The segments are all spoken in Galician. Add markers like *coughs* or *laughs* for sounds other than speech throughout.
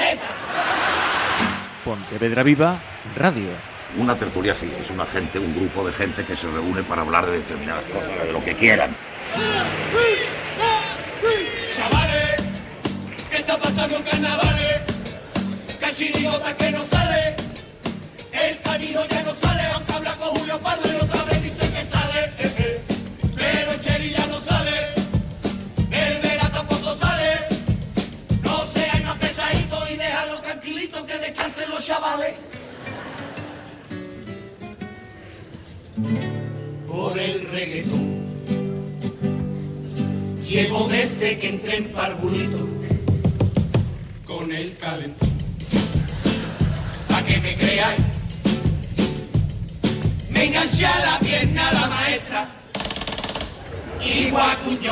chavaleta. Pontevedra Viva Radio. Una tertulia sí, es una gente, un grupo de gente que se reúne para hablar de determinadas cosas, de lo que quieran. Chavales, ¿qué está pasando en carnavales? Que no Llevo desde que entré en Parbulito con el calentón. Pa' que me creáis, me enganché a la pierna la maestra. Igual que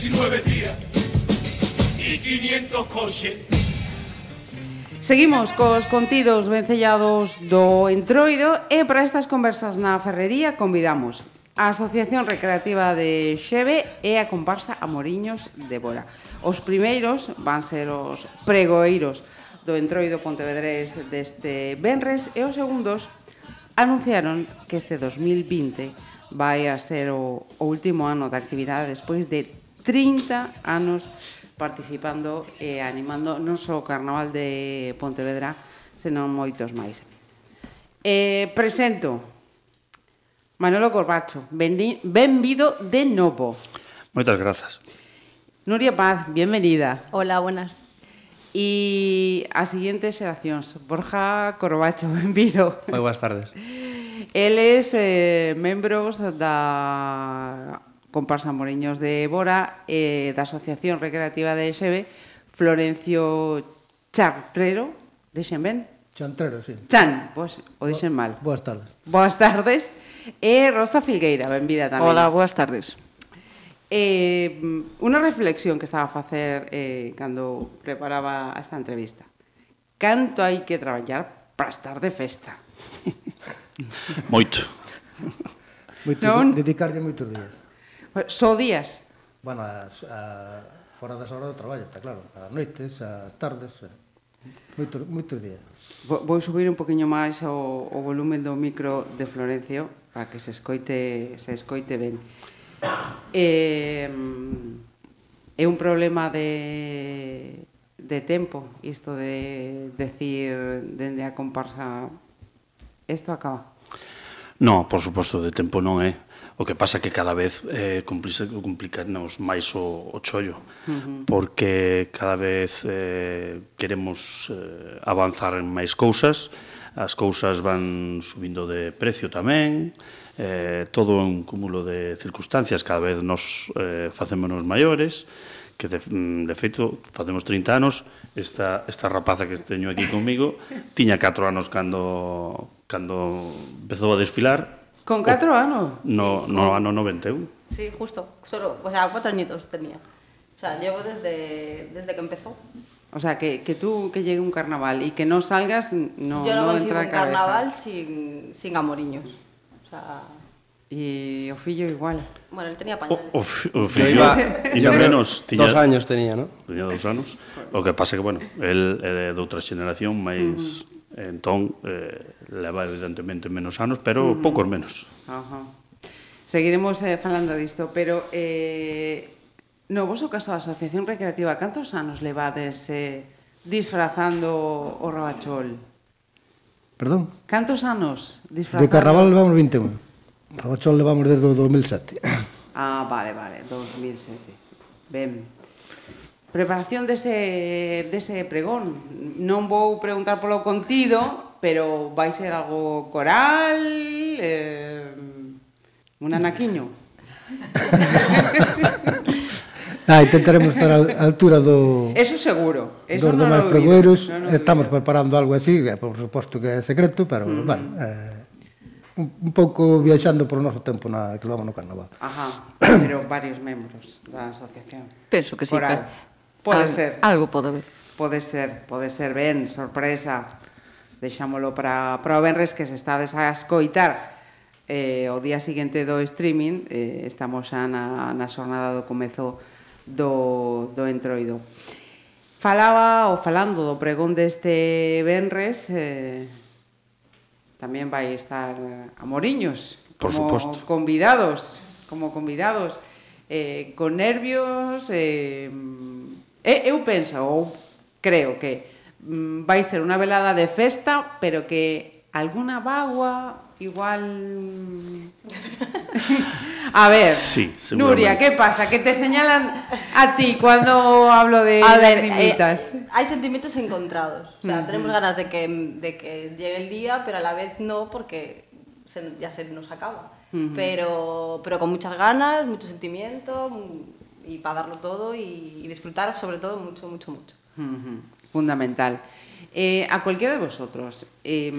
19 días y 500 coches. Seguimos cos contidos vencellados do entroido e para estas conversas na ferrería convidamos a Asociación Recreativa de Xeve e a comparsa Amoriños de Bora. Os primeiros van ser os pregoeiros do entroido pontevedrés deste Benres e os segundos anunciaron que este 2020 vai a ser o, o último ano de actividade despois de 30 anos participando e animando non só o Carnaval de Pontevedra, senón moitos máis. Eh, presento Manolo Corbacho, benvido de novo. Moitas grazas. Nuria Paz, bienvenida. Hola, buenas. E a seguinte xeracións, Borja Corbacho, *laughs* benvido. Moi boas tardes. Eles eh, membros da comparsa Moreños de Bora e da Asociación Recreativa de Xeve, Florencio Chartrero, dixen ben? Chantrero, sí. Chan, pois o dixen mal. Boas tardes. Boas tardes. E Rosa Filgueira, benvida tamén. Hola, boas tardes. Eh, unha reflexión que estaba a facer eh, cando preparaba esta entrevista. Canto hai que traballar para estar de festa? Moito. Moito, non? dedicarlle moitos días. Só días? Bueno, as, a, fora das horas do traballo, está claro. As noites, as tardes, eh, moitos, moitos días. Vou subir un poquinho máis o, o volumen do micro de Florencio para que se escoite, se escoite ben. Eh, é un problema de, de tempo isto de decir dende a comparsa isto acaba? No, por suposto, de tempo non é. Eh? O que pasa que cada vez eh, complice, complicanos máis o, o chollo, uh -huh. porque cada vez eh, queremos eh, avanzar en máis cousas, as cousas van subindo de precio tamén, eh, todo un cúmulo de circunstancias, cada vez nos eh, facémonos maiores, que de, mm, de feito facemos 30 anos, esta, esta rapaza que teño aquí comigo *laughs* tiña 4 anos cando, cando empezou a desfilar, Con 4 anos? No, no ano 91. Sí, justo. Solo, o sea, 4 añitos tenía. O sea, llevo desde, desde que empezó. O sea, que, que tú que llegue un carnaval y que no salgas, no, Yo no, no entra a cabeza. un carnaval sin, sin amoriños. O sea... Y o fillo igual. Bueno, él tenía pañales. O, of, o yo iba, yo menos. Tiña, dos años tenía, ¿no? Tenía dos anos. O que pasa que, bueno, él é de outra xeneración, máis... Uh -huh Entón, eh, leva evidentemente menos anos, pero uh -huh. poucos menos. Ajá. Seguiremos eh, falando disto, pero eh, no vosso caso da Asociación Recreativa, cantos anos levades eh, disfrazando o Rabachol? Perdón? Cantos anos disfrazando? De Carnaval levamos 21. Rabachol levamos desde o 2007. Ah, vale, vale, 2007. Ben preparación dese, dese pregón. Non vou preguntar polo contido, pero vai ser algo coral, eh, un anaquiño. *laughs* Ah, intentaremos estar á altura do Eso seguro, eso dos no demais pregoeiros. No Estamos preparando algo así, que por suposto que é secreto, pero mm. bueno, eh, un, un pouco viaxando por o noso tempo na que levamos no carnaval. Ajá, pero *coughs* varios membros da asociación. Penso que sí, Coral. Pode Al, ser. Algo pode haber. Pode ser, pode ser ben, sorpresa. Deixámolo para, para o Benres que se estades a escoitar eh, o día seguinte do streaming eh, estamos xa na, na xornada do comezo do, do entroido. Falaba ou falando do pregón deste Benres eh, tamén vai estar a Moriños Por como suposto. convidados como convidados eh, con nervios eh, eu penso, ou creo que mm, vai ser unha velada de festa, pero que alguna bagua igual *laughs* A ver, Sí, Nuria. ¿qué pasa? Que te señalan a ti cuando hablo de A ver, lagrimitas. eh, hay sentimientos encontrados. O sea, tenemos ganas de que, de que llegue el día, pero a la vez no, porque se- ya se nos acaba. pero, pero con muchas ganas, mucho sentimiento mm, y para darlo todo y, disfrutar sobre todo mucho, mucho, mucho. Fundamental. Eh, a cualquiera de vosotros, eh,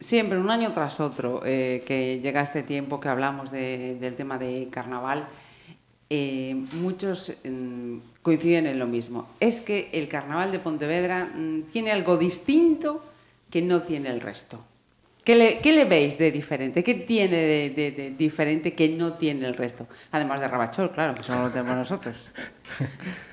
siempre un año tras otro, eh, que llega este tiempo que hablamos de- del tema de carnaval, eh, muchos mm, coinciden en lo mismo. Es que el carnaval de Pontevedra mm, tiene algo distinto que no tiene el resto. ¿Qué le, ¿Qué le, veis de diferente? ¿Qué tiene de, de, de, diferente que no tiene el resto? Además de Rabachol, claro, que solo lo tenemos nosotros. *laughs*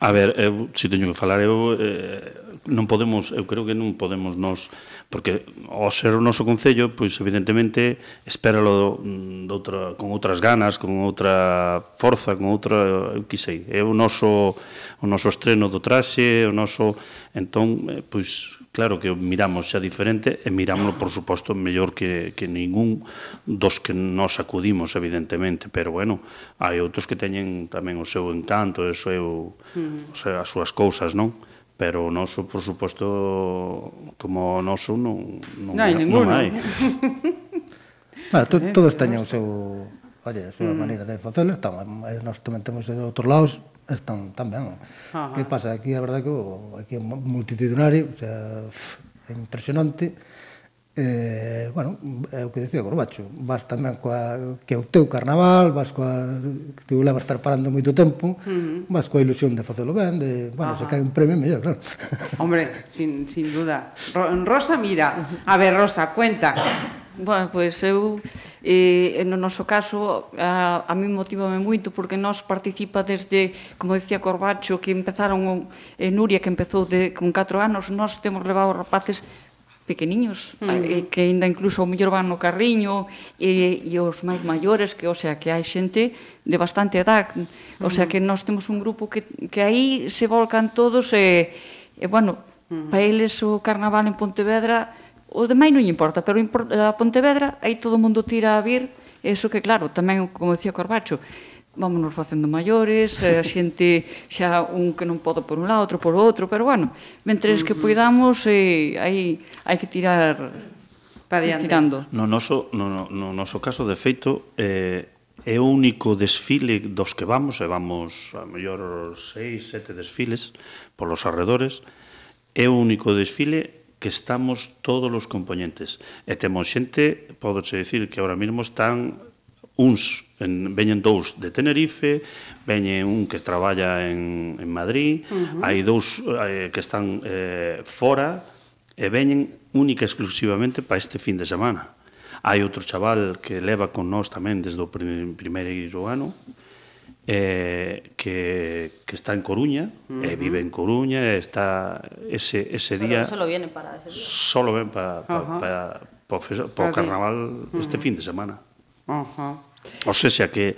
A ver, eu, se teño que falar, eu eh, non podemos, eu creo que non podemos nos, porque ao ser o noso concello, pois evidentemente espéralo de outra, con outras ganas, con outra forza, con outra, eu que sei, é o noso, o noso estreno do traxe, o noso, entón, eh, pois claro que miramos xa diferente e mirámoslo, por suposto, mellor que, que ningún dos que nos acudimos, evidentemente, pero bueno, hai outros que teñen tamén o seu encanto, o seu, mm. o sea, as súas cousas, non? pero o noso, por suposto, como o noso non, non, non hai ninguno. Non hai. bueno, to, todos teñen o seu, oye, a súa mm. maneira de facelo, estamos, eh, nós tamén temos de outros lados, están tan ben. Ajá. Que pasa? Aquí a verdade que o, aquí é multitudinario, o sea, pff, é impresionante. Eh, bueno, é o que dicía Gorbacho, vas tamén coa, que é o teu carnaval, vas coa, que te levas preparando moito tempo, uh -huh. vas coa ilusión de facelo ben, de, bueno, Ajá. se cae un premio, mellor, claro. Hombre, sin, sin duda. Rosa, mira, a ver, Rosa, cuenta, Bueno, pois eu, eh, no noso caso, a, a mí motivame moito porque nós participa desde, como dicía Corbacho, que empezaron, eh, Nuria, que empezou de, con 4 anos, nós temos levado rapaces pequeniños, mm. eh, que ainda incluso o mellor van no carriño, e, e os máis maiores, que, o sea, que hai xente de bastante edad, mm. o sea, mm. que nós temos un grupo que, que aí se volcan todos, e, e bueno, mm. para eles o carnaval en Pontevedra, Os demais non importa, pero a Pontevedra aí todo o mundo tira a vir, eso que claro, tamén como decía Corbacho, vámonos facendo maiores, eh, a xente xa un que non pode por un lado, outro por outro, pero bueno, mentres que poidamos eh, aí hai que tirar pa diante. Tirando. No noso, no, no, no noso caso de feito, eh, é o único desfile dos que vamos, e vamos a mellor seis, sete desfiles polos arredores, é o único desfile que estamos todos os componentes. E temos xente, podose dicir, que ahora mesmo están uns, en, veñen dous de Tenerife, veñen un que traballa en, en Madrid, uh -huh. hai dous eh, que están eh, fora, e veñen única exclusivamente para este fin de semana. Hai outro chaval que leva con nós tamén desde o primeiro ano, eh, que, que está en Coruña, uh -huh. eh, vive en Coruña, está ese, ese solo, día... Solo vienen para ese día. Solo ven para, para, uh -huh. para, para, para o carnaval uh -huh. este fin de semana. Ajá. O sea, xa que,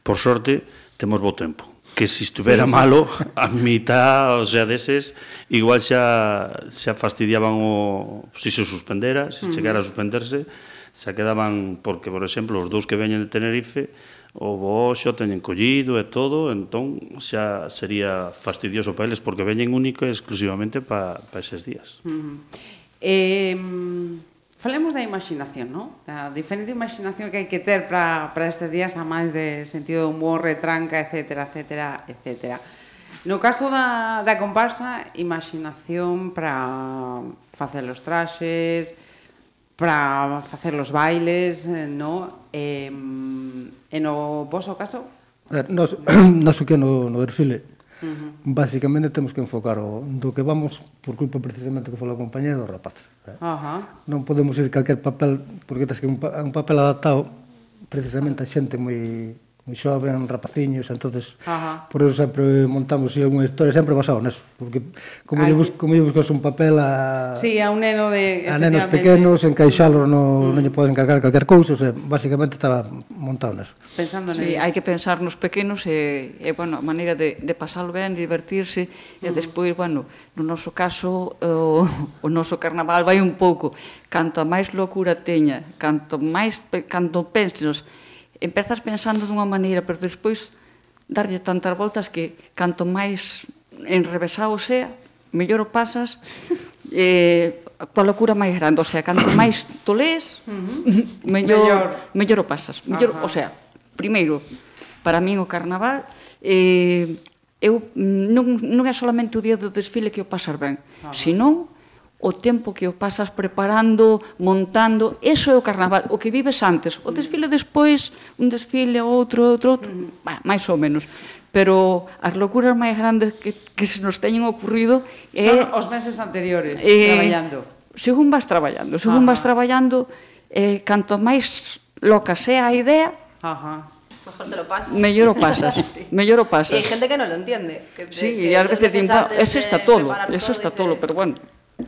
por sorte, temos bo tempo. Que se estuvera sí, sí. malo, a mitad, o sea, deses, igual xa, xa fastidiaban o... Se se suspendera, se uh -huh. chegara a suspenderse, xa quedaban, porque, por exemplo, os dous que veñen de Tenerife, o bo xa teñen collido e todo, entón xa sería fastidioso para eles porque veñen único e exclusivamente para pa eses días. Uh -huh. eh, falemos da imaginación, non? Da diferente imaginación que hai que ter para estes días a máis de sentido de humor, retranca, etcétera, etcétera, etcétera. No caso da, da comparsa, imaginación para facer os traxes, para facer os bailes, eh, no? Eh, e, e no vosso caso? A ver, nos, *clears throat* nos que no, no desfile, Uh -huh. Basicamente temos que enfocar o do que vamos por culpa precisamente que foi a compañía do rapaz. Eh? Uh -huh. Non podemos ir calquer papel porque tes que un, un papel adaptado precisamente a xente moi moi xoven, rapaciños, entonces Ajá. por eso sempre montamos e unha historia sempre basado neso, porque como lle, bus, como lle buscas un papel a sí, a un neno de a nenos pequenos, encaixalos no mm. non lle poden encargar calquer cousa, o sea, basicamente estaba montado neso. Pensando sí, hai que pensar nos pequenos e, e bueno, a maneira de, de pasalo ben, de divertirse mm. e despois, bueno, no noso caso o, o noso carnaval vai un pouco canto a máis locura teña, canto máis canto penses empezas pensando dunha maneira, pero despois darlle tantas voltas que canto máis enrevesado sea, mellor o pasas, *laughs* eh, coa locura máis grande, o sea, canto *coughs* máis tolés, uh -huh. mellor, mellor. o pasas. Mellor, o sea, primeiro, para min o carnaval eh, eu mm, non, non é solamente o día do desfile que o pasar ben, senón o tempo que o pasas preparando, montando, eso é o carnaval, o que vives antes. O desfile mm. despois, un desfile, outro, outro, outro, mm-hmm. bah, máis ou menos. Pero as locuras máis grandes que, que se nos teñen ocurrido... É, Son os meses anteriores, eh, traballando. Según vas traballando, según Ajá. vas traballando, eh, canto máis loca sea a idea, Ajá. Mejor te lo pasas. Mellor o pasas. *laughs* sí. Mellor o pasas. Y hay gente que no lo entiende. Que, sí, que y a veces dicen, eso está todo, eso está todo, pero bueno.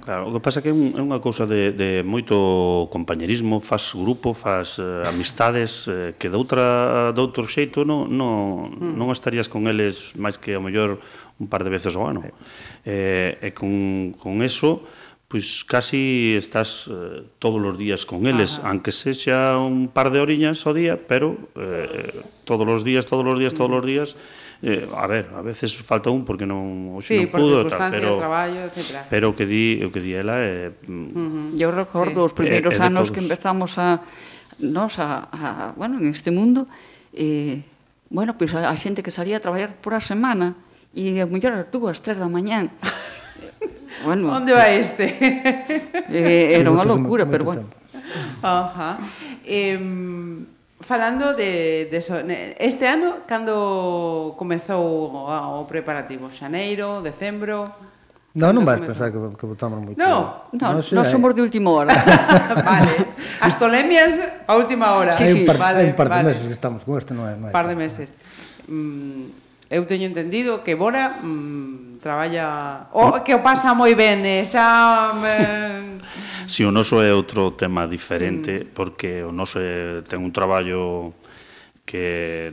Claro, o que pasa é que é unha cousa de, de moito compañerismo, faz grupo, faz eh, amistades eh, que de outra de outro xeito non non mm. non estarías con eles máis que ao mellor un par de veces ao ano. Sí. Eh, e con con eso pois casi estás eh, todos os días con eles, Ajá. aunque sexa un par de oriñas ao día, pero eh, eh todos os días, todos os días, todos hmm. os días, todos os días eh, a ver, a veces falta un porque non hoxe sí, non pudo tal, pero traballo, etcétera. Pero o que di, o que di ela é eh, mm, uh -huh. Eu recordo sí. os primeiros eh, eh anos que empezamos a nos a, a bueno, en este mundo eh, bueno, pois pues a, a xente que salía a traballar por eh, a semana e a muller as dúas, tres da mañán *laughs* bueno, Onde va eh, este? eh, era unha locura, pero bueno. Ajá. Uh -huh. Eh, falando de, de so, este ano cando comezou o, o preparativo? Xaneiro, decembro? No, non, non vais pensar que, que votamos moi No, no, no, non somos de última hora. *laughs* *laughs* vale. As tolemias a última hora. Sí, sí. Par, vale, hai un par de vale. meses que estamos con este, non é? Non hai par de meses. Mm, eu teño entendido que Bora mm, traballa o que o pasa moi ben, e xa eh... *laughs* Si sí, o noso é outro tema diferente mm. porque o noso é, ten un traballo que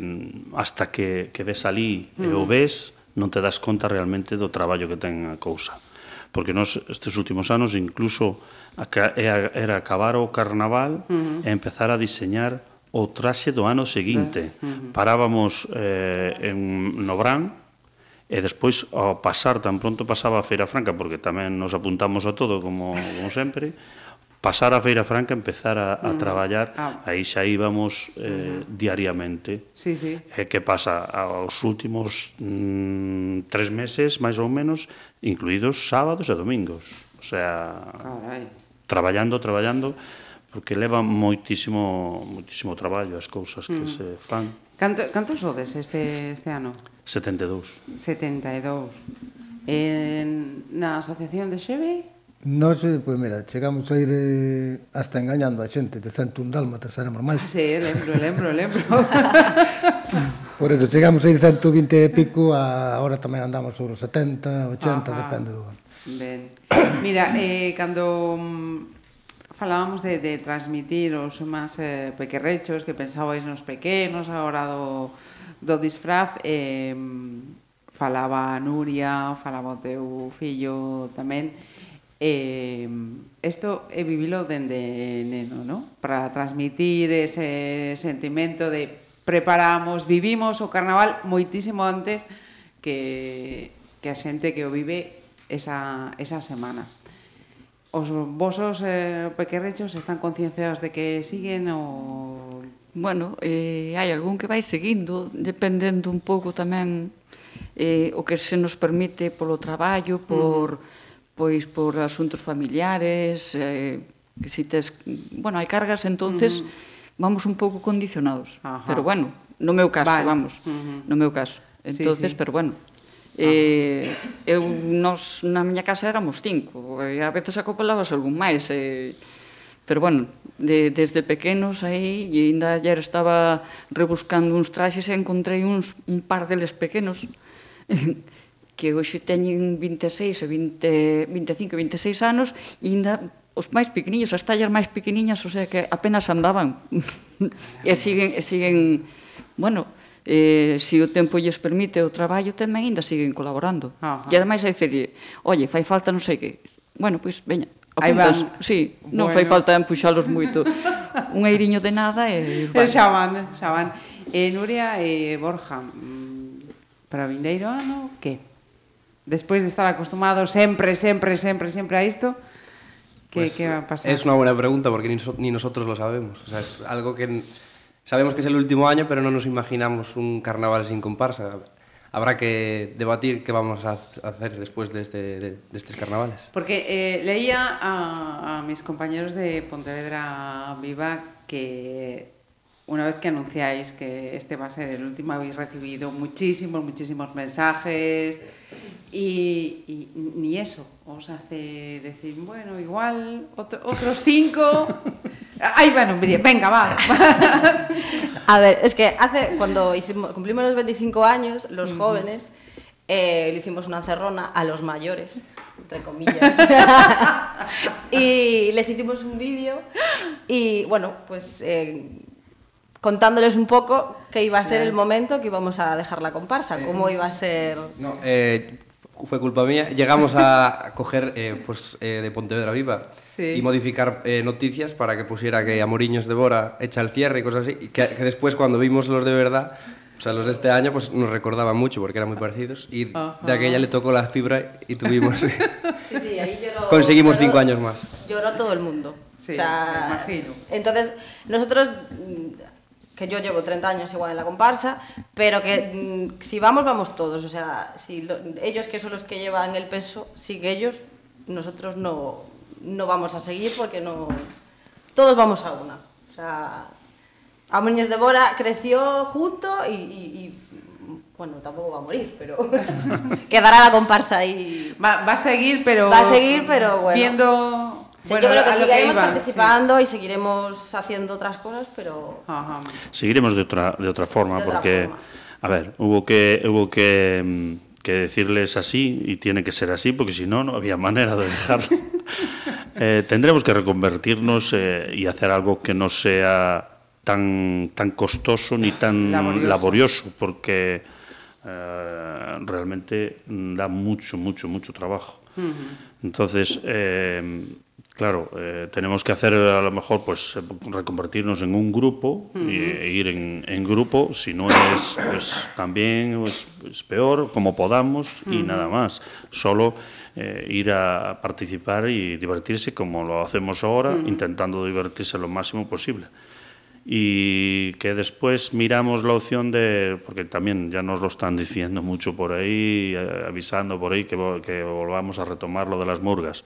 hasta que que ves ali mm. e o mm. ves non te das conta realmente do traballo que ten a cousa. Porque nos estes últimos anos incluso era acabar o carnaval uh -huh. e empezar a diseñar o traxe do ano seguinte. Uh -huh. Parábamos eh, en Nobrán, E despois, ao pasar, tan pronto pasaba a Feira Franca, porque tamén nos apuntamos a todo, como, como sempre, pasar a Feira Franca, empezar a, a mm. traballar, ah. aí xa íbamos eh, mm-hmm. diariamente. Sí, sí. E que pasa? Aos últimos mm, tres meses, máis ou menos, incluídos sábados e domingos. O sea, Carai. traballando, traballando, porque leva moitísimo, moitísimo traballo as cousas que mm. se fan. Canto, cantos sodes este, este ano? 72. 72. En, na asociación de Xeve? Nos, pois, mira, chegamos a ir eh, hasta engañando a xente de 101 dálmatas, éramos máis. Ah, sí, lembro, lembro, lembro. *laughs* Por eso, chegamos a ir 120 e pico, a, ahora tamén andamos sobre os 70, 80, Ajá. depende do ano. Ben. Mira, eh, cando mm, falábamos de, de transmitir os máis eh, pequerrechos que pensabais nos pequenos, agora do, do disfraz, eh, falaba Nuria, falaba o teu fillo tamén, eh, isto é vivilo dende neno, ¿no? Para transmitir ese sentimento de preparamos, vivimos o carnaval moitísimo antes que, que a xente que o vive esa, esa semana os vosos eh, pequerrechos están concienciados de que siguen o... Bueno, eh, hai algún que vai seguindo, dependendo un pouco tamén eh, o que se nos permite polo traballo, mm. por, uh -huh. pois, por asuntos familiares, eh, que si tes... Bueno, hai cargas, entonces uh -huh. vamos un pouco condicionados. Ajá. Pero bueno, no meu caso, vale. vamos, uh -huh. no meu caso. Entonces, sí, sí. pero bueno, Ah. Eh, eu, nos, na miña casa éramos cinco, e a veces acoplabas algún máis, e, pero bueno, de, desde pequenos aí, e ainda ayer estaba rebuscando uns traxes e encontrei uns, un par deles pequenos, *laughs* que hoxe teñen 26 e 20, 25 e 26 anos, e ainda os máis pequeniños, as tallas máis pequeniñas, o sea que apenas andaban, *laughs* e ah, siguen, e siguen, bueno, eh, se o tempo lles permite o traballo, tamén ainda siguen colaborando. Ajá. E ademais hai decir, oye, fai falta non sei que. Bueno, pois, veña, apuntas. Sí, bueno. non fai falta empuxalos moito. Un eiriño de nada e... Eh, *laughs* xa van, xa van. Eh, Nuria e eh, Borja, mm, para o vindeiro ano, que? Despois de estar acostumados sempre, sempre, sempre, sempre a isto, que, pues, que va a pasar? Es una buena pregunta porque ni, ni nosotros lo sabemos. O sea, es algo que sabemos que es el último año, pero no nos imaginamos un carnaval sin comparsa. Habrá que debatir qué vamos a ha- hacer después de, este, de, de estos carnavales. Porque eh, leía a, a mis compañeros de Pontevedra Viva que una vez que anunciáis que este va a ser el último, habéis recibido muchísimos, muchísimos mensajes y, y ni eso os hace decir, bueno, igual otro- otros cinco. *laughs* Ay, bueno, venga, va. *laughs* A ver, es que hace, cuando hicimos, cumplimos los 25 años, los jóvenes, eh, le hicimos una cerrona a los mayores, entre comillas. *laughs* y les hicimos un vídeo y, bueno, pues eh, contándoles un poco qué iba a ser el momento que íbamos a dejar la comparsa, cómo iba a ser... No, eh, fue culpa mía. Llegamos a *laughs* coger eh, pues, eh, de Pontevedra Viva Sí. y modificar eh, noticias para que pusiera que Amoriños de Bora echa el cierre y cosas así. Y que, que después, cuando vimos los de verdad, o sea, los de este año, pues nos recordaban mucho porque eran muy parecidos. Y Ajá. de aquella le tocó la fibra y tuvimos. *laughs* Sí, sí, ahí lloró- *laughs* Conseguimos lloró- cinco años más. Lloró todo el mundo. Sí, O sea, me imagino. Entonces, nosotros, que yo llevo 30 años igual en la comparsa, pero que mm, si vamos, vamos todos. O sea, si lo- ellos que son los que llevan el peso, siguen ellos, nosotros no, no vamos a seguir porque no... Todos vamos a una. O sea, Amonios de Bora creció junto y, y- y, bueno, tampoco va a morir, pero *laughs* quedará la comparsa ahí. Va, va a seguir, pero... Va a seguir, pero bueno. Viendo... Sí, bueno, yo creo que seguiremos sí. participando y seguiremos haciendo otras cosas, pero Ajá. Seguiremos de otra, de otra forma, De otra porque, forma. a ver, hubo que, hubo que, mm, que decirles así y tiene que ser así, porque si no, no había manera de dejarlo. *laughs* Eh, tendremos que reconvertirnos eh, y hacer algo que no sea tan, tan costoso ni tan Laborioso. laborioso, porque eh, realmente da mucho, mucho, mucho trabajo. Entonces, eh, claro, eh, tenemos que hacer a lo mejor, pues, reconvertirnos en un grupo e ir en, en grupo. Si no es, pues, también pues, pues, peor, como podamos y nada más. Solo eh, ir a participar y divertirse como lo hacemos ahora, intentando divertirse lo máximo posible y que después miramos la opción de, porque también ya nos lo están diciendo mucho por ahí, eh, avisando por ahí que, vo- que volvamos a retomar lo de las murgas.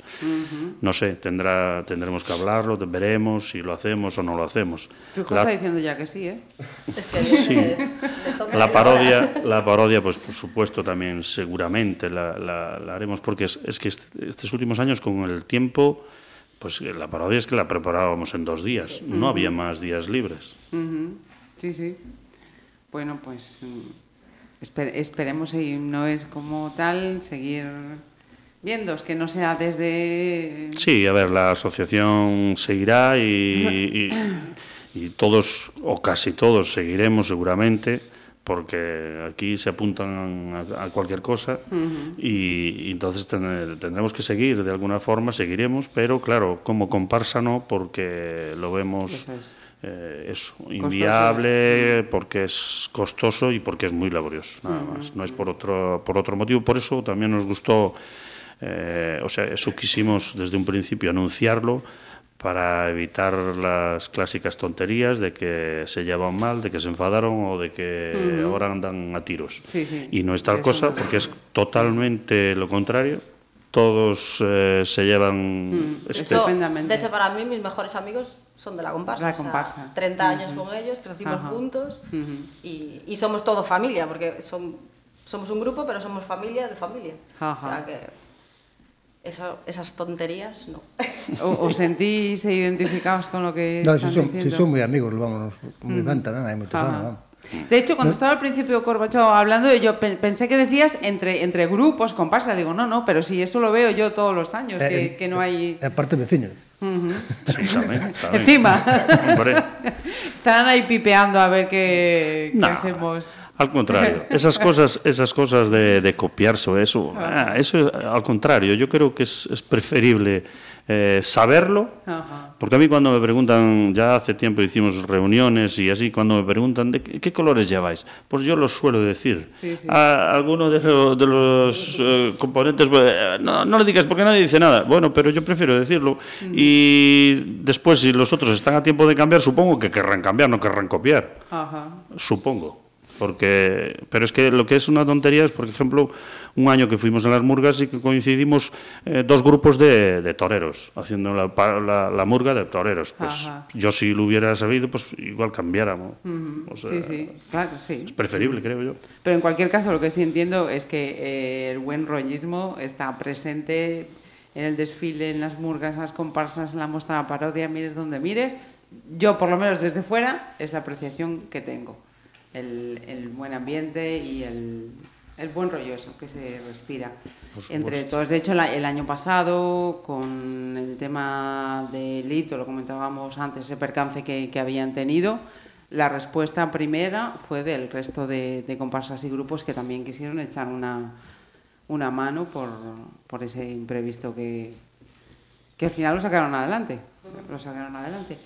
No sé, tendrá, tendremos que hablarlo, veremos si lo hacemos o no lo hacemos. Tu hijo La- está diciendo ya que sí, ¿eh? es que Sí. es- la parodia, la parodia, pues por supuesto también seguramente la, la- la haremos porque es, es que est- estos últimos años con el tiempo, pues eh, la parodia es que la preparábamos en dos días, no había más días libres. Sí, sí. Bueno, pues mm, esper- esperemos y no es como tal seguir viendo, es que no sea desde... Sí, a ver, la asociación seguirá y, y- y todos, o casi todos, seguiremos seguramente, porque aquí se apuntan a, a cualquier cosa y, y entonces ten- tendremos que seguir de alguna forma, seguiremos, pero claro, como comparsa no, porque lo vemos Eso es. eh, eso, inviable, porque es costoso y porque es muy laborioso, nada más. No es por otro, por otro motivo. Por eso también nos gustó, eh, o sea, eso quisimos desde un principio anunciarlo para evitar las clásicas tonterías de que se llevan mal, de que se enfadaron o de que ahora andan a tiros. Sí, sí. Y no es tal Eso cosa, no. porque es totalmente lo contrario. todos eh, se llevan Mm, Estupendamente. de hecho, para mí, mis mejores amigos son de la comparsa. La o sea, comparsa. 30 años con ellos, crecimos Ajá. juntos Ujú. y, y somos todo familia, porque son, somos un grupo, pero somos familia de familia. Ajá. O sea que eso, esas tonterías, no. O- ¿Os sentís identificados con lo que No, están si son, diciendo? si son moi amigos, ben tamén, hai moitos Ajá. anos, vamos. De hecho, cuando estaba al principio Corbacho hablando, yo pe- pensé que decías entre, entre grupos, comparsa. Digo, no, no, pero si eso lo veo yo todos los años, que, Eh, que no hay... Aparte. *laughs* Sí, tamén, tamén. Encima. *laughs* Estarán ahí pipeando a ver qué, hacemos. Al contrario, *laughs* esas cosas, esas cosas de, de copiarse o eso, ah, eso es, al contrario, yo creo que es, es preferible eh, saberlo, Ajá. porque a mí cuando me preguntan, ya hace tiempo hicimos reuniones y así, cuando me preguntan, ¿de qué, qué colores lleváis? Pues yo los suelo decir. Sí, sí. A alguno de, lo- de los eh, componentes, pues, eh, no, no le digas porque nadie dice nada. Bueno, pero yo prefiero decirlo. Y después, si los otros están a tiempo de cambiar, supongo que querrán cambiar, no querrán copiar. Ajá. Supongo. Porque, pero es que lo que es una tontería es, por ejemplo, un año que fuimos a las murgas y que coincidimos eh, dos grupos de, de toreros, haciendo la, la- la murga de toreros. Pues Ajá. yo si lo hubiera sabido, pues igual cambiáramos. O sea, sí, sí, claro, sí. Es preferible, creo yo. Pero en cualquier caso, lo que sí entiendo es que eh, el buen rollismo está presente en el desfile, en las murgas, en las comparsas, en la la parodia, mires donde mires. Yo, por lo menos desde fuera, es la apreciación que tengo. El, el buen ambiente y el, el buen rollo eso que se respira entre todos. De hecho, la- el año pasado, con el tema del hito, lo comentábamos antes, ese percance que, que habían tenido, la respuesta primera fue del resto de, de comparsas y grupos que también quisieron echar una, una mano por, por ese imprevisto que, que al final lo sacaron adelante. Lo sacaron adelante.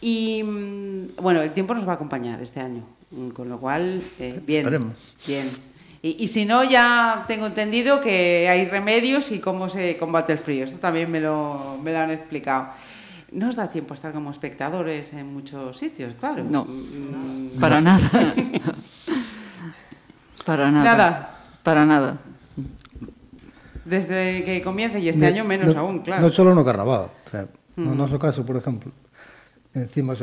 Y mm, bueno, el tiempo nos va a acompañar este año, con lo cual, eh, bien. Esperemos. Bien. Y, y si no, ya tengo entendido que hay remedios y cómo se combate el frío. Esto también me lo, me lo han explicado. No os da tiempo a estar como espectadores en muchos sitios, claro. No. Mm, Para *laughs* nada. Para nada. Nada. Para nada. Desde que comience y este año menos no- aún, claro. Non solo no carnaval, o sea, no noso caso, por exemplo, encima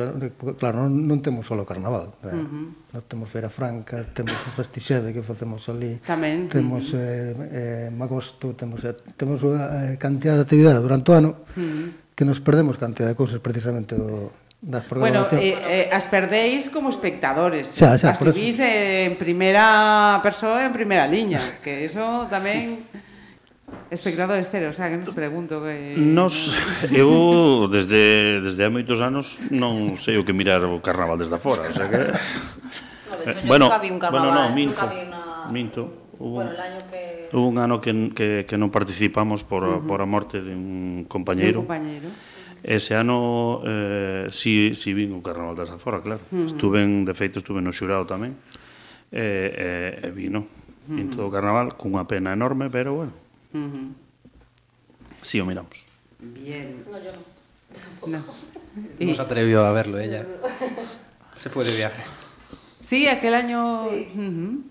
claro, non, non temos só o carnaval eh? uh -huh. nós temos Feira Franca temos o Festixede que facemos ali Tamén. temos uh -huh. eh, eh, Magosto temos, eh, temos unha eh, cantidad de actividade durante o ano uh -huh. que nos perdemos cantidad de cousas precisamente do, das Bueno, eh, eh, as perdéis como espectadores. Xa, xa, as vivís eh, en primeira persoa, en primeira liña, que eso tamén Espectadores cero, o sea, que nos pregunto que... Nos, eu desde, desde hai moitos anos non sei o que mirar o carnaval desde fora, o sea que... No, de eh, hecho, bueno, nunca vi un carnaval, bueno, no, minto, nunca vi una... minto. Hubo, bueno, el año que... hubo un ano que, que, que non participamos por, uh -huh. por a morte de un compañeiro. Un compañeiro. Ese ano eh, si, si vin o carnaval desde fora, claro. Uh -huh. Estuven, de feito, estuve no xurado tamén. E eh, eh, vino. Uh -huh. En todo o carnaval, cunha pena enorme, pero bueno, Si o miramos. Bien. No, yo no. No. No se atrevió a verlo ella. Se fue de viaje. Sí, aquel año. Sí. Ujú.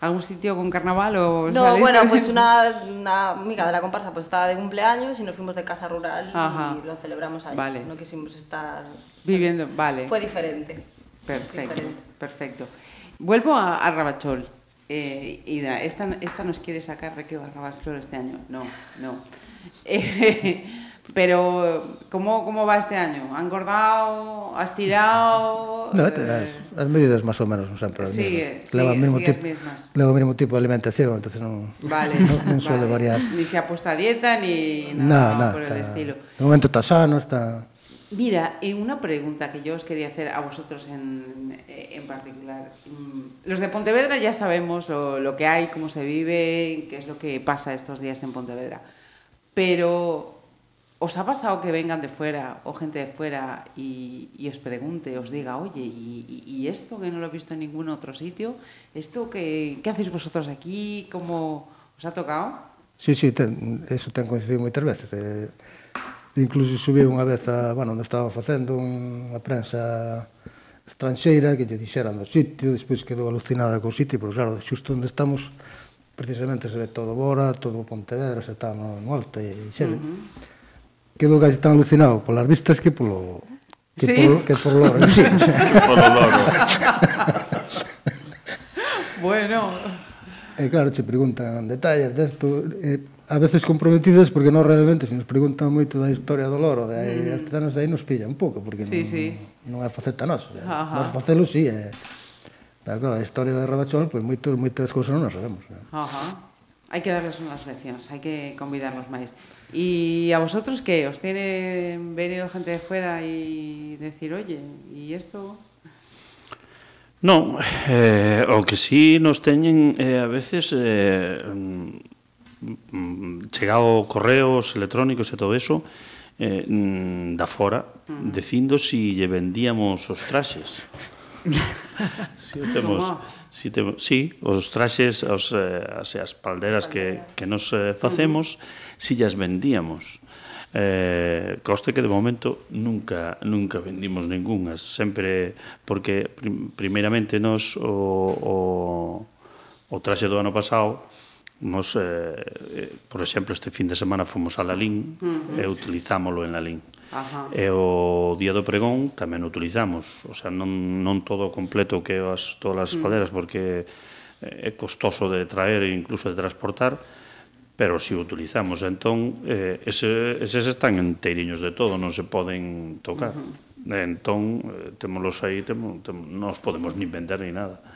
¿Algún sitio con carnaval o.? No, bueno, pues *laughs* una, una amiga de la comparsa pues estaba de cumpleaños y nos fuimos de casa rural Ajá. y lo celebramos allí. Vale. No quisimos estar... Viviendo, vale. Fue diferente. Perfecto, Diferente. perfecto. Vuelvo a, a Rabachol. Eh, esta, esta nos quiere sacar de qué va Rabachol este año. No, no. *laughs* Eh, pero, ¿cómo, ¿cómo va este año? ¿Ha engordado? ¿Has tirado? No, Eh, as, as medidas máis ou menos son sempre as Sigue, o sigue, mesmo sigue as tipo, o de alimentación, entonces non Vale, *laughs* non, non suele vale. variar. Ni se ha puesto a dieta ni No, nada no, por el está, estilo. De momento está sano, está... Mira, y una pregunta que yo os quería hacer a vosotros en, en particular. Mm, Los de Pontevedra ya sabemos lo, lo que hay, cómo se vive, qué es lo que pasa estos días en Pontevedra. Pero, ¿os ha pasado que vengan de fuera o gente de fuera y, y os pregunte, os diga, oye, ¿y, esto que no lo he visto en ningún otro sitio? ¿Esto que, qué hacéis vosotros aquí? ¿Cómo os ha tocado? Sí, sí, eso ten coincidido moitas veces. Eh, Incluso subiu unha vez, a, bueno, non estaba facendo unha prensa estranxeira que lle dixeran do sitio, despois quedou alucinada co sitio, pero claro, xusto onde estamos, precisamente se ve todo Bora, todo Pontevedra, se está no, no alto e xere. Uh -huh. Quedou casi tan alucinado polas vistas que polo... Que ¿Sí? polo, que por loro, sí. *laughs* que polo loro. bueno. E claro, che preguntan detalles desto, eh, a veces comprometidas porque non realmente se nos preguntan moito da historia do loro, de aí, mm. artesanos aí nos pilla un pouco, porque sí, non, sí. non é faceta nosa. O sea, nos facelo sí, é... Pero claro, a historia de Rabachol, pois pues, moito, moitas cousas non nos sabemos. É. Ajá. Hai que darles unhas leccións, hai que convidarlos máis. E a vosotros que os tiene venido gente de fuera e decir, oye, e isto Non, eh, o que sí nos teñen eh, a veces eh, Mm, chegado correos electrónicos e todo eso, eh, mm, da fora, dicindo si lle vendíamos os traxes. *laughs* si os temos, si temos, si, os traxes, os, eh, as, as palderas que, que nos eh, facemos, si llas vendíamos. Eh, coste que de momento nunca nunca vendimos ningunhas, sempre porque prim, primeiramente nos o, o, o traxe do ano pasado Nos, eh, eh, por exemplo, este fin de semana fomos a Lalín uh -huh. e utilizámolo en Lalín. Ajá. E o Día do Pregón tamén o utilizamos, o sea, non, non todo completo que as, todas as mm. uh paderas, porque eh, é costoso de traer e incluso de transportar, pero si o utilizamos. Entón, eh, ese, eses están enteiriños de todo, non se poden tocar. Uh -huh. Entón, eh, témolos aí, temo, temo, non os podemos nin vender ni nada. Uh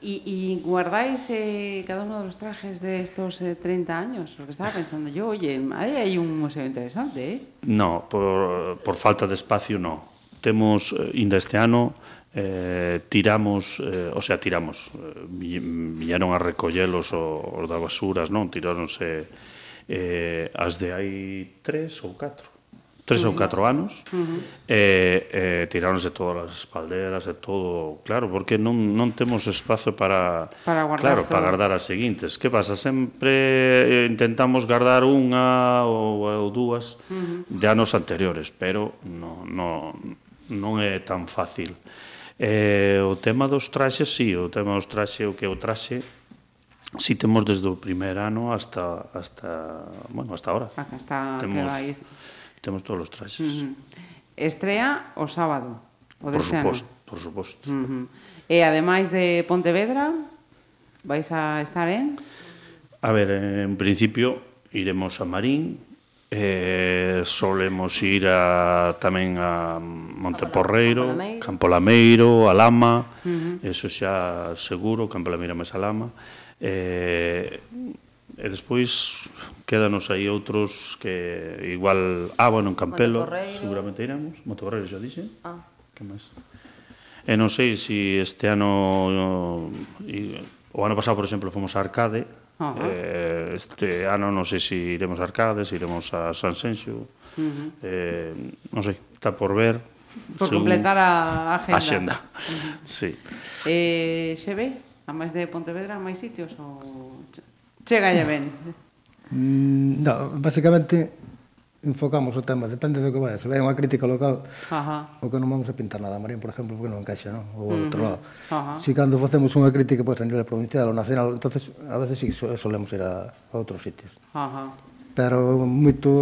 Y, y guardáis eh, cada uno de los trajes de estos eh, 30 años? Porque estaba pensando yo, oye, ahí hay un museo interesante, ¿eh? No, por, por falta de espacio no. Temos, eh, inda este ano, eh, tiramos, eh, o sea, tiramos, eh, viñeron a recollelos os, os da basuras, non? Tiráronse eh, as de hai tres ou catro tres uh -huh. ou catro anos, uh -huh. Eh, e, eh, e tiráronse todas as espalderas e todo, claro, porque non, non temos espazo para, para guardar claro, todo. para guardar as seguintes. Que pasa? Sempre eh, intentamos guardar unha ou, ou dúas uh -huh. de anos anteriores, pero non, non, non é tan fácil. Eh, o tema dos traxes, sí, o tema dos traxes, o que é o traxe, si temos desde o primeiro ano hasta hasta, bueno, hasta agora. Hasta temos, que vai Temos todos os traxes. Uh -huh. Estrea o sábado, o de Por suposto, por suposto. Uh -huh. E ademais de Pontevedra, vais a estar en? A ver, en principio iremos a Marín, Eh, solemos ir a, tamén a Monteporreiro, Campolameiro, a Lama, uh -huh. eso xa seguro, Campolameiro máis a Lama. Eh, e despois quédanos aí outros que igual ah, bueno, en Campelo, seguramente iremos, Motocorreiro xa dixe. Ah. Que máis? E non sei se si este ano o ano pasado, por exemplo, fomos a Arcade. Uh -huh. eh, este ano non sei se si iremos a Arcade, se iremos a San Senxo. Uh -huh. eh, non sei, está por ver. Por completar a agenda. Agenda, uh -huh. sí. Eh, xe ve? A máis de Pontevedra, máis sitios? Ou... Chegalle ben. Mm, no, basicamente enfocamos o tema, depende do que vai. Se vai unha crítica local, Ajá. o que non vamos a pintar nada, Marín, por exemplo, porque non encaixa, non? Ou uh -huh. outro lado. Ajá. Si cando facemos unha crítica pois, pues, a nivel provincial ou nacional, entonces a veces sí, solemos ir a, a outros sitios. Ajá. Pero moito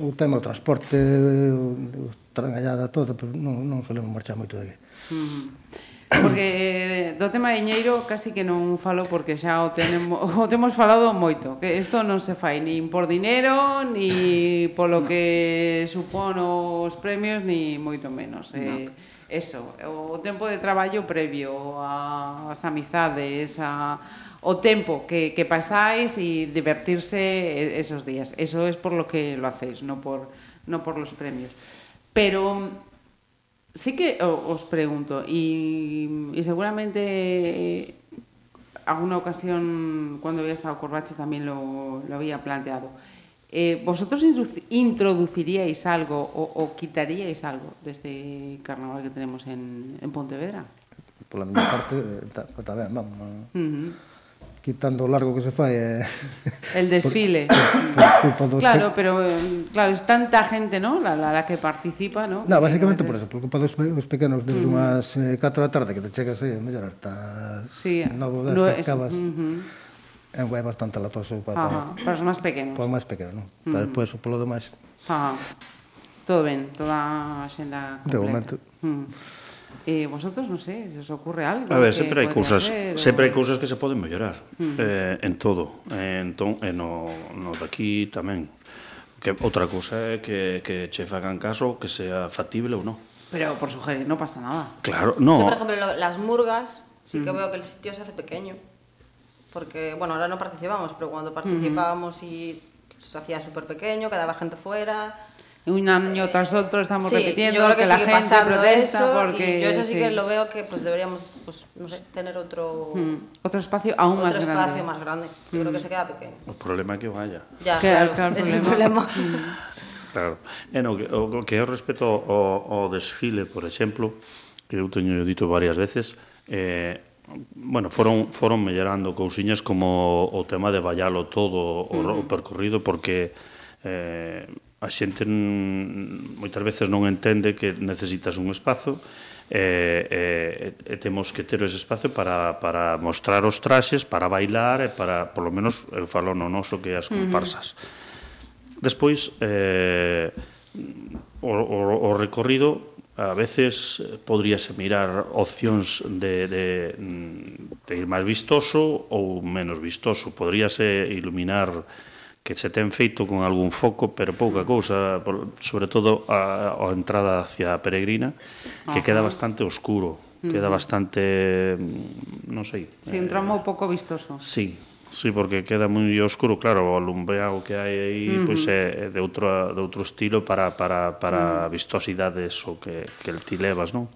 o tema do transporte, o, o trangallada todo, pero non, non solemos marchar moito de aquí. Uh -huh porque eh, do tema de diñeiro casi que non falo porque xa o tenemos, o temos falado moito, que isto non se fai nin por dinero, ni polo que supón os premios, ni moito menos. Eh, eso, o tempo de traballo previo, a, as amizades, a, o tempo que, que pasáis e divertirse esos días. Eso es por lo que lo hacéis, no por, no por los premios. Pero Sí que os pregunto, y, y seguramente eh, alguna ocasión cuando había estado Corbacho también lo, lo había planteado. Eh, ¿Vosotros introdu- introduciríais algo o, o quitaríais algo de este carnaval que tenemos en, en Pontevedra? Pola miña parte, eh, está, está ben, vamos. quitando o largo que se fai eh, el desfile por, *coughs* por culpa dos claro pero claro es tanta gente no la, la, la que participa no no basicamente por eso por culpa dos, dos pequenos desde uh -huh. unhas eh, 4 da tarde que te chegas aí mellor hasta sí, novo das no, es, acabas uh -huh. é bastante latoso para, Ajá, para, os máis pequenos para os máis pequenos no? uh -huh. despois polo demais Ajá. todo ben toda a xenda completa de momento uh -huh. E vosotros, non sei, se os ocurre algo A ver, que sempre hai cousas, hacer, sempre hai ou- cousas que se poden mellorar eh, en todo, eh, entón, e no, no daqui tamén. Que outra cousa é que, que che fagan caso que sea factible ou non. Pero por sugerir non pasa nada. Claro, Yo, no, por ejemplo, lo- las murgas, sí que veo que el sitio se hace pequeño. Porque, bueno, ahora no participamos, pero cuando participábamos y se hacía súper pequeño, quedaba gente fuera. un año tras otro estamos sí, repitiendo yo creo que, que la gente protesta eso, porque y yo eso sí, sí, que lo veo que pues deberíamos pues no sé, tener otro mm. otro espacio aún otro más espacio grande. espacio más grande. Yo mm. creo que hmm. se queda pequeño. O problema que vaya. Ya, claro, claro, claro ese problema. problema. Hmm. claro. E no, que, o, que é respecto ao, ao desfile, por exemplo, que eu teño dito varias veces, eh, bueno, foron, foron mellorando cousiñas como o tema de vallalo todo o, hmm. o percorrido, porque eh, a xente moitas veces non entende que necesitas un espazo e, e, e temos que ter ese espazo para, para mostrar os traxes, para bailar e para, polo menos, eu falo no noso que as comparsas. Uh -huh. Despois, eh, o, o, o recorrido a veces podríase mirar opcións de, de, de ir máis vistoso ou menos vistoso. Podríase iluminar que se ten feito con algún foco, pero pouca mm. cousa, por, sobre todo a, a entrada hacia a Peregrina, que Ajá. Mm-hmm. queda bastante oscuro, uh -huh. queda bastante, non sei... Sí, un tramo eh, pouco vistoso. Sí, Sí, porque queda moi oscuro, claro, o alumbreado que hai aí uh -huh. pois é de outro de outro estilo para para para uh -huh. vistosidades o que que ti levas, non?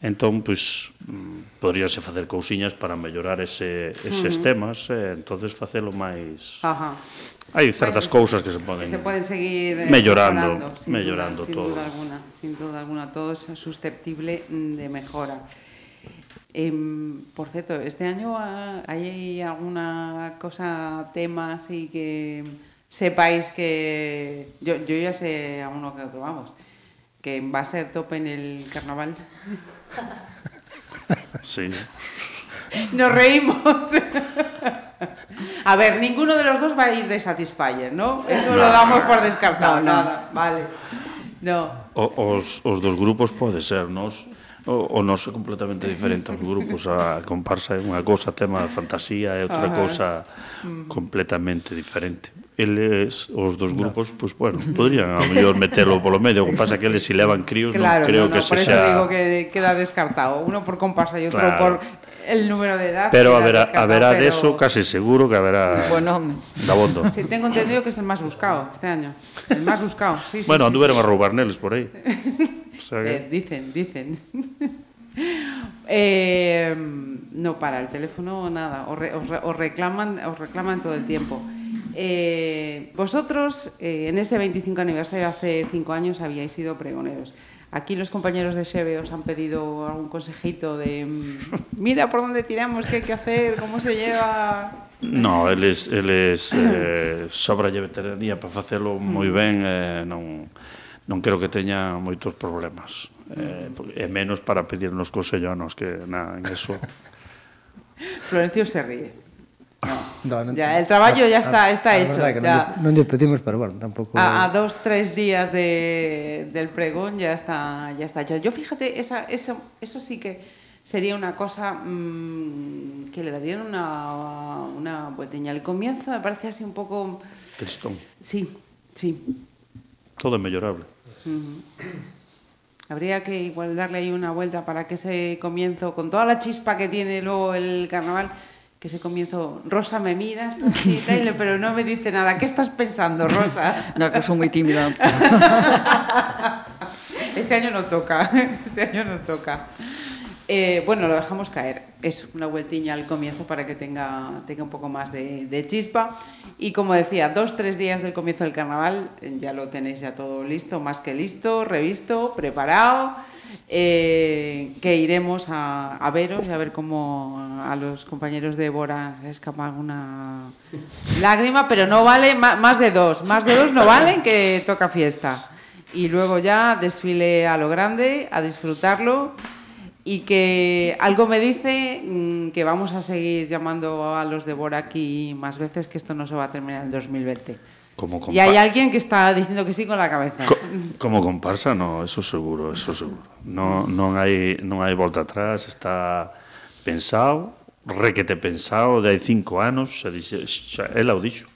Entón, pois mm, poderíase facer cousiñas para mellorar ese eses uh -huh. temas, eh, entonces facelo máis Ajá. Hai certas cousas que se poden que se poden seguir eh, mellorando, mellorando, sin mellorando duda, todo. Sin duda alguna, sin duda alguna, todo é susceptible de mejora. Eh, por cierto, este año ah, hai alguna cosa, tema así que sepáis que yo, yo ya sé a uno que otro, vamos, que va a ser tope en el carnaval. *laughs* Sí. Nos reímos. *laughs* A ver, ninguno de los dos va a ir de Satisfyer, ¿no? Eso no, lo damos por descartado, no, no. nada, vale. No. O, os, os dos grupos pode ser, nos o, o nos é completamente diferente aos grupos, a comparsa é unha cosa tema de fantasía, é outra Ajá. cosa mm. completamente diferente. Eles, os dos grupos, pois, pues, bueno, podrían a mellor *laughs* metelo polo medio, o que pasa que eles se levan críos, Claro, non creo no, no, que por se eso xa... digo que queda descartado. Uno por comparsa y otro Claro. por el número de edad. Pero haberá, haberá de pero- eso casi seguro que haberá *laughs* Bueno, dabondo. Sí, tengo entendido que es el más buscado este año. El más buscado, sí, sí. bueno, sí, anduveron a roubar neles por aí. *laughs* O sea que... Eh, dicen, dicen. Eh, no para el teléfono nada, os, re- os re- os reclaman, os reclaman todo el tiempo. Eh, vosotros, eh, en ese 25 aniversario, hace cinco años, habíais sido pregoneros. Aquí los compañeros de Xeve os han pedido algún consejito de mm, *laughs* mira por dónde tiramos, qué hay que hacer, cómo se lleva... No, eles, eles eh, sobra lle veteranía para facelo moi mm. ben, eh, non, non creo que teña moitos problemas. Eh, mm. e menos para pedirnos consello a nos que na, en eso. *laughs* Florencio se ríe. No, non- Ya, el traballo ya está- está a hecho, que ya. Non, lle- pedimos, pero bueno, tampouco... A, a dos, tres días de, del pregón ya está, ya está hecho. Yo fíjate, esa, eso, eso sí que sería una cosa mm, que le darían una, una vuelteña. Al comienzo me parece así un poco... tristón. Sí, sí. Todo é mellorable. Habría que igual darle ahí una vuelta para que ese comienzo, con toda la chispa que tiene luego el carnaval, que ese comienzo, Rosa me mira, así, tal, pero no me dice nada. ¿Qué estás pensando, Rosa? *laughs* no, que son moi tímida. *laughs* Este año no toca, *laughs* este año no toca. Eh, bueno, lo dejamos caer. Es una vueltiña al comienzo para que tenga, tenga un poco más de, de chispa. Y como decía, dos, tres días del comienzo del carnaval, ya lo tenéis ya todo listo, más que listo, revisto, preparado. Eh, que iremos a, veros y a ver cómo a los compañeros de Bora escapa alguna lágrima, pero no vale más de dos. Más de dos no valen que toca fiesta. Y luego ya desfile a lo grande, a disfrutarlo. y que algo me dice mm, que vamos a seguir llamando a los de Bora aquí más veces, que esto no se va a terminar en 2020. Como y hay alguien que está diciendo que sí con la cabeza. Co como comparsa, no, eso seguro, eso seguro. No, non hai, non hai volta atrás, está pensado, requete pensado, de hai cinco anos, se dixe, xa, ela o dixo.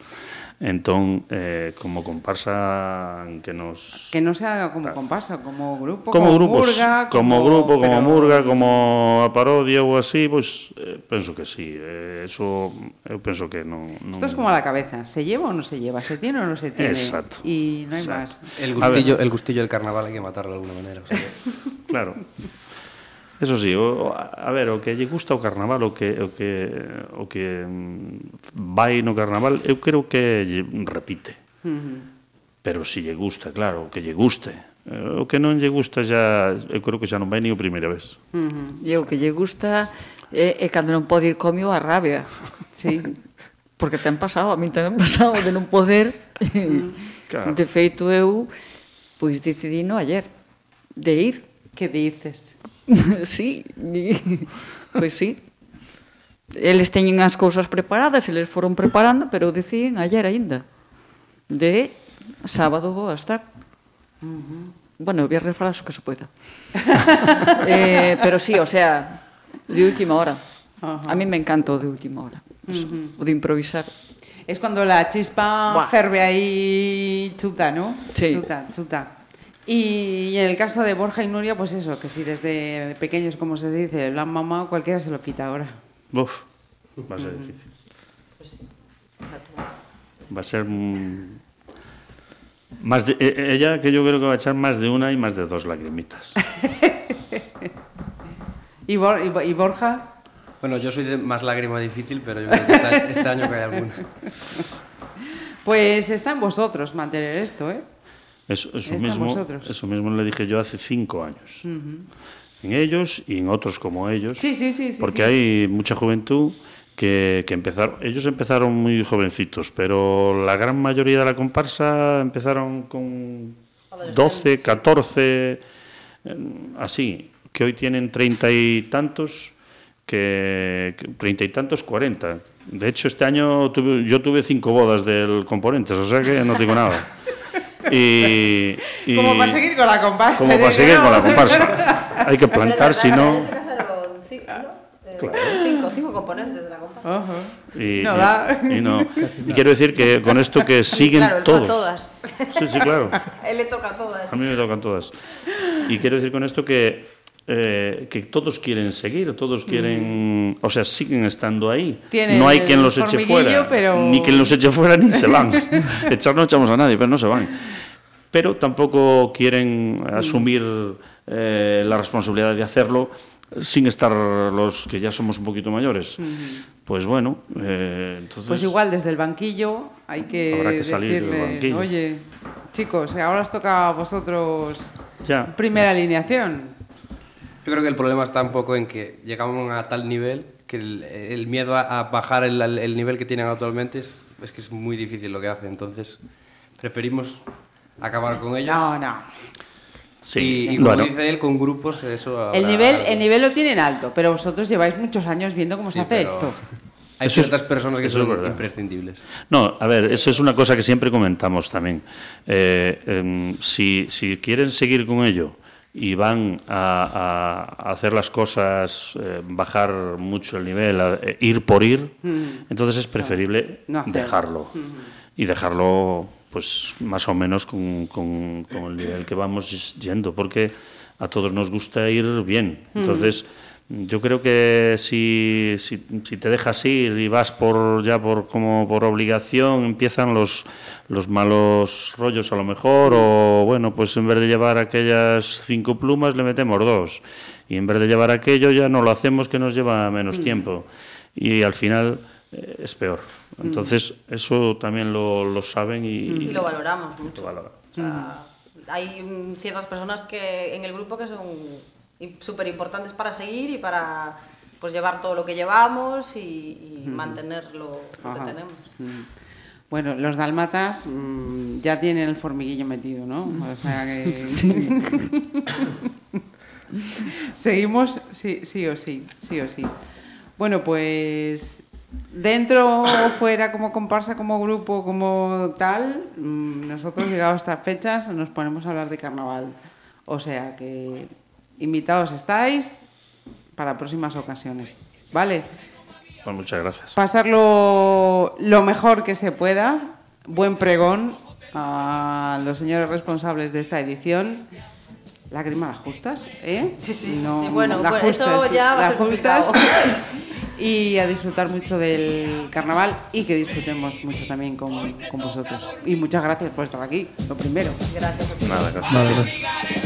Entón, eh, como comparsa que nos... Que non sea como comparsa, como grupo, como, como grupos, murga... Como, como grupo, como pero... murga, como a parodia ou así, pois eh, penso que sí. Eh, eso, eu penso que non... non... Isto es como a la cabeza, se lleva ou non se lleva, se tiene ou non se tiene. Exacto. E non hai máis. El gustillo, el gustillo del carnaval hai que matarlo de alguna maneira. O sea... claro. Eso sí, o, a ver, o que lle gusta o carnaval, o que o que o que vai no carnaval, eu creo que lle repite. Uh -huh. Pero si lle gusta, claro, o que lle guste. O que non lle gusta xa, eu creo que xa non vai ni a primeira vez. Uh -huh. E o que lle gusta é, é cando non pode ir comio a rabia. Sí. *laughs* Porque ten pasado, a min tamén pasado de non poder. Claro. De feito eu pois decidí no ayer de ir. Que dices? *laughs* sí, pois *laughs* sí. Eles teñen as cousas preparadas, eles foron preparando, pero decían ayer aínda. De sábado vou a estar. Uh -huh. Bueno, viernes farás o que se pueda. *laughs* eh, pero sí, o sea, de última hora. Uh -huh. A mí me encanta o de última hora. Eso, uh -huh. O de improvisar. Es cuando la chispa Buah. ferve ahí chuta, ¿no? Sí. Chuta, chuta. Y, en el caso de Borja y Nuria, pues eso, que si desde pequeños, como se dice, la mamá, cualquiera se lo quita ahora. Uf, va a ser difícil. Va a ser mm, más de, e- ella que yo creo que va a echar más de una y más de dos lagrimitas. *laughs* ¿Y, Bor- y Bo- y Borja? Bueno, yo soy de más lágrima difícil, pero yo creo que este, este año cae alguna. *laughs* Pues está en vosotros mantener esto, ¿eh? Eso, mismo, vosotros. eso mismo le dije yo hace cinco años. En ellos y en otros como ellos. Sí, sí, sí, sí, Porque sí. hay mucha juventud que, que empezaron. Ellos empezaron muy jovencitos, pero la gran mayoría de la comparsa empezaron con 12, 14, eh, así, que hoy tienen treinta y tantos, que treinta y tantos, cuarenta. De hecho, este año tuve, yo tuve cinco bodas del Componentes, o sea que no digo nada. *laughs* Y, y- Como para seguir con la comparsa. como para seguir con la comparsa. *laughs* Hay que plantar, si no... Eh, Claro. cinco, cinco componentes de la comparsa. Y, No y- y no. *laughs* Y quiero decir que con esto que siguen claro, todos. todas. Sí, sí, claro. *laughs* Él le toca a todas. A mí me tocan todas. Y quiero decir con esto que, eh, que todos quieren seguir, todos quieren, o sea, siguen estando ahí. Tienen no hay quien los eche fuera, pero- ni quien los eche fuera ni se van. *laughs* Echar no echamos a nadie, pero no se van. Pero tampoco quieren asumir eh, la responsabilidad de hacerlo sin estar los que ya somos un poquito mayores. Pues bueno, eh, entonces... Pues igual desde el banquillo hay que, Habrá que salir del decirles, banquillo. oye, chicos, ahora os toca a vosotros Ya. primera alineación. Yo creo que el problema está un poco en que llegamos a tal nivel que el, el miedo a, a bajar el, el nivel que tienen actualmente es, es que es muy difícil lo que hace. Entonces, preferimos acabar con ellos. No, no. Sí, y, y como bueno. dice él, con grupos, eso. El nivel, el nivel lo tienen alto, pero vosotros lleváis muchos años viendo cómo Sí, se hace pero esto. Hay Eso es- ciertas personas que son imprescindibles. No, a ver, eso es una cosa que siempre comentamos también. Eh, em, si, si quieren seguir con ello y van a, a hacer las cosas, eh, bajar mucho el nivel, a- eh, ir por ir, entonces es preferible No dejarlo. Y dejarlo, pues, más o menos con, con- con el nivel que vamos yendo, porque a todos nos gusta ir bien. Entonces, yo creo que si, si, si te dejas ir y vas por ya por como por obligación, empiezan los, los malos rollos a lo mejor, o bueno, pues en vez de llevar aquellas cinco plumas le metemos dos. Y en vez de llevar aquello ya no lo hacemos que nos lleva menos tiempo. Y al final eh, es peor. Entonces, eso también lo, lo saben y, Y lo valoramos mucho. lo valoran. O sea, hay mm, ciertas personas que en el grupo que son súper importantes para seguir y para pues llevar todo lo que llevamos y, y mantener lo, lo que tenemos. Bueno, los dalmatas mm, ya tienen el formiguillo metido, ¿no? O sea que... *laughs* *laughs* Seguimos, sí, sí o sí, sí o sí. Bueno, pues dentro o fuera, como comparsa, como grupo, como tal, mm, nosotros llegado a estas fechas nos ponemos a hablar de carnaval. O sea que invitados estáis para próximas ocasiones. ¿Vale? Pues muchas gracias. Pasarlo lo mejor que se pueda. Buen pregón a los señores responsables de esta edición. Lágrimas justas, ¿eh? Sí, sí, No, sí, bueno, la bueno, eso justa, ya va a ser justas. *laughs* y a disfrutar mucho del carnaval y que disfrutemos mucho también con, con vosotros. Y muchas gracias por estar aquí, lo primero. Gracias a ti. Nada, gracias.